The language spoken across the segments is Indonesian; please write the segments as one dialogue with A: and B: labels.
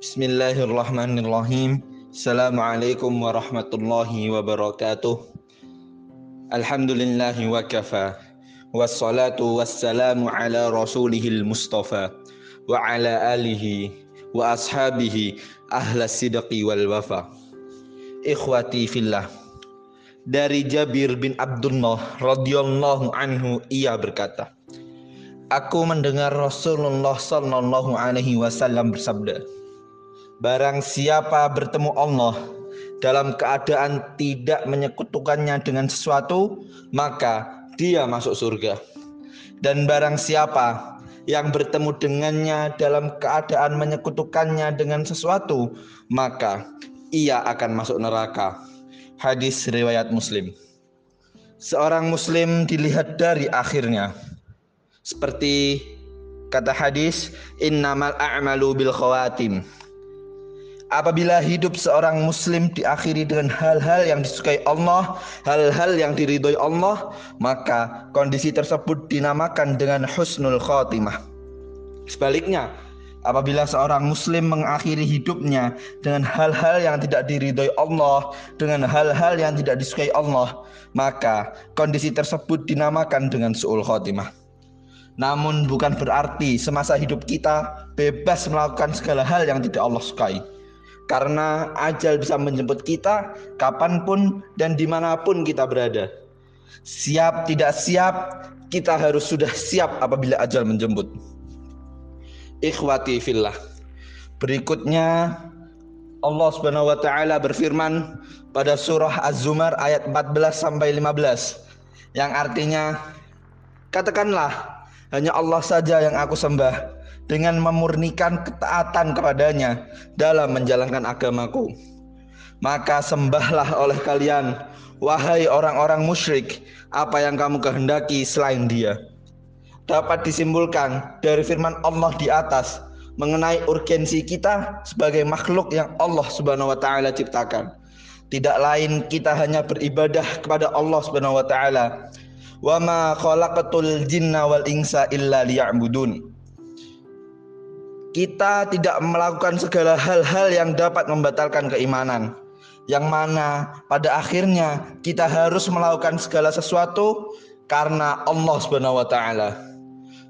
A: Bismillahirrahmanirrahim. Assalamualaikum warahmatullahi wabarakatuh. Alhamdulillahi wa kafa. Wassalatu wassalamu ala rasulihil mustafa wa ala alihi wa ashabihi ahla sidqi wal wafa. Ikhwati fillah. Dari Jabir bin Abdullah radhiyallahu anhu ia berkata, Aku mendengar Rasulullah sallallahu alaihi wasallam bersabda, Barang siapa bertemu Allah dalam keadaan tidak menyekutukannya dengan sesuatu, maka dia masuk surga. Dan barang siapa yang bertemu dengannya dalam keadaan menyekutukannya dengan sesuatu, maka ia akan masuk neraka. Hadis riwayat Muslim. Seorang muslim dilihat dari akhirnya. Seperti kata hadis, innamal a'malu bil khawatim Apabila hidup seorang muslim diakhiri dengan hal-hal yang disukai Allah, hal-hal yang diridhoi Allah, maka kondisi tersebut dinamakan dengan husnul khotimah. Sebaliknya, apabila seorang muslim mengakhiri hidupnya dengan hal-hal yang tidak diridhoi Allah, dengan hal-hal yang tidak disukai Allah, maka kondisi tersebut dinamakan dengan suul khotimah. Namun bukan berarti semasa hidup kita bebas melakukan segala hal yang tidak Allah sukai karena ajal bisa menjemput kita kapan pun dan di mana pun kita berada. Siap tidak siap, kita harus sudah siap apabila ajal menjemput. Ikhwati fillah. Berikutnya Allah Subhanahu wa taala berfirman pada surah Az-Zumar ayat 14 sampai 15 yang artinya katakanlah hanya Allah saja yang aku sembah dengan memurnikan ketaatan kepadanya dalam menjalankan agamaku. Maka sembahlah oleh kalian, wahai orang-orang musyrik, apa yang kamu kehendaki selain dia. Dapat disimpulkan dari firman Allah di atas mengenai urgensi kita sebagai makhluk yang Allah Subhanahu wa taala ciptakan. Tidak lain kita hanya beribadah kepada Allah Subhanahu wa taala. Wa ma khalaqatul jinna wal insa illa liya'budun kita tidak melakukan segala hal-hal yang dapat membatalkan keimanan yang mana pada akhirnya kita harus melakukan segala sesuatu karena Allah Subhanahu wa taala.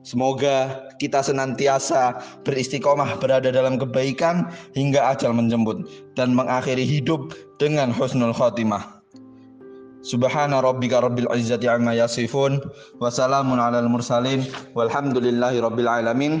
A: Semoga kita senantiasa beristiqomah berada dalam kebaikan hingga ajal menjemput dan mengakhiri hidup dengan husnul khotimah. Subhana rabbika rabbil izzati amma yasifun wa salamun alal mursalin walhamdulillahi rabbil alamin.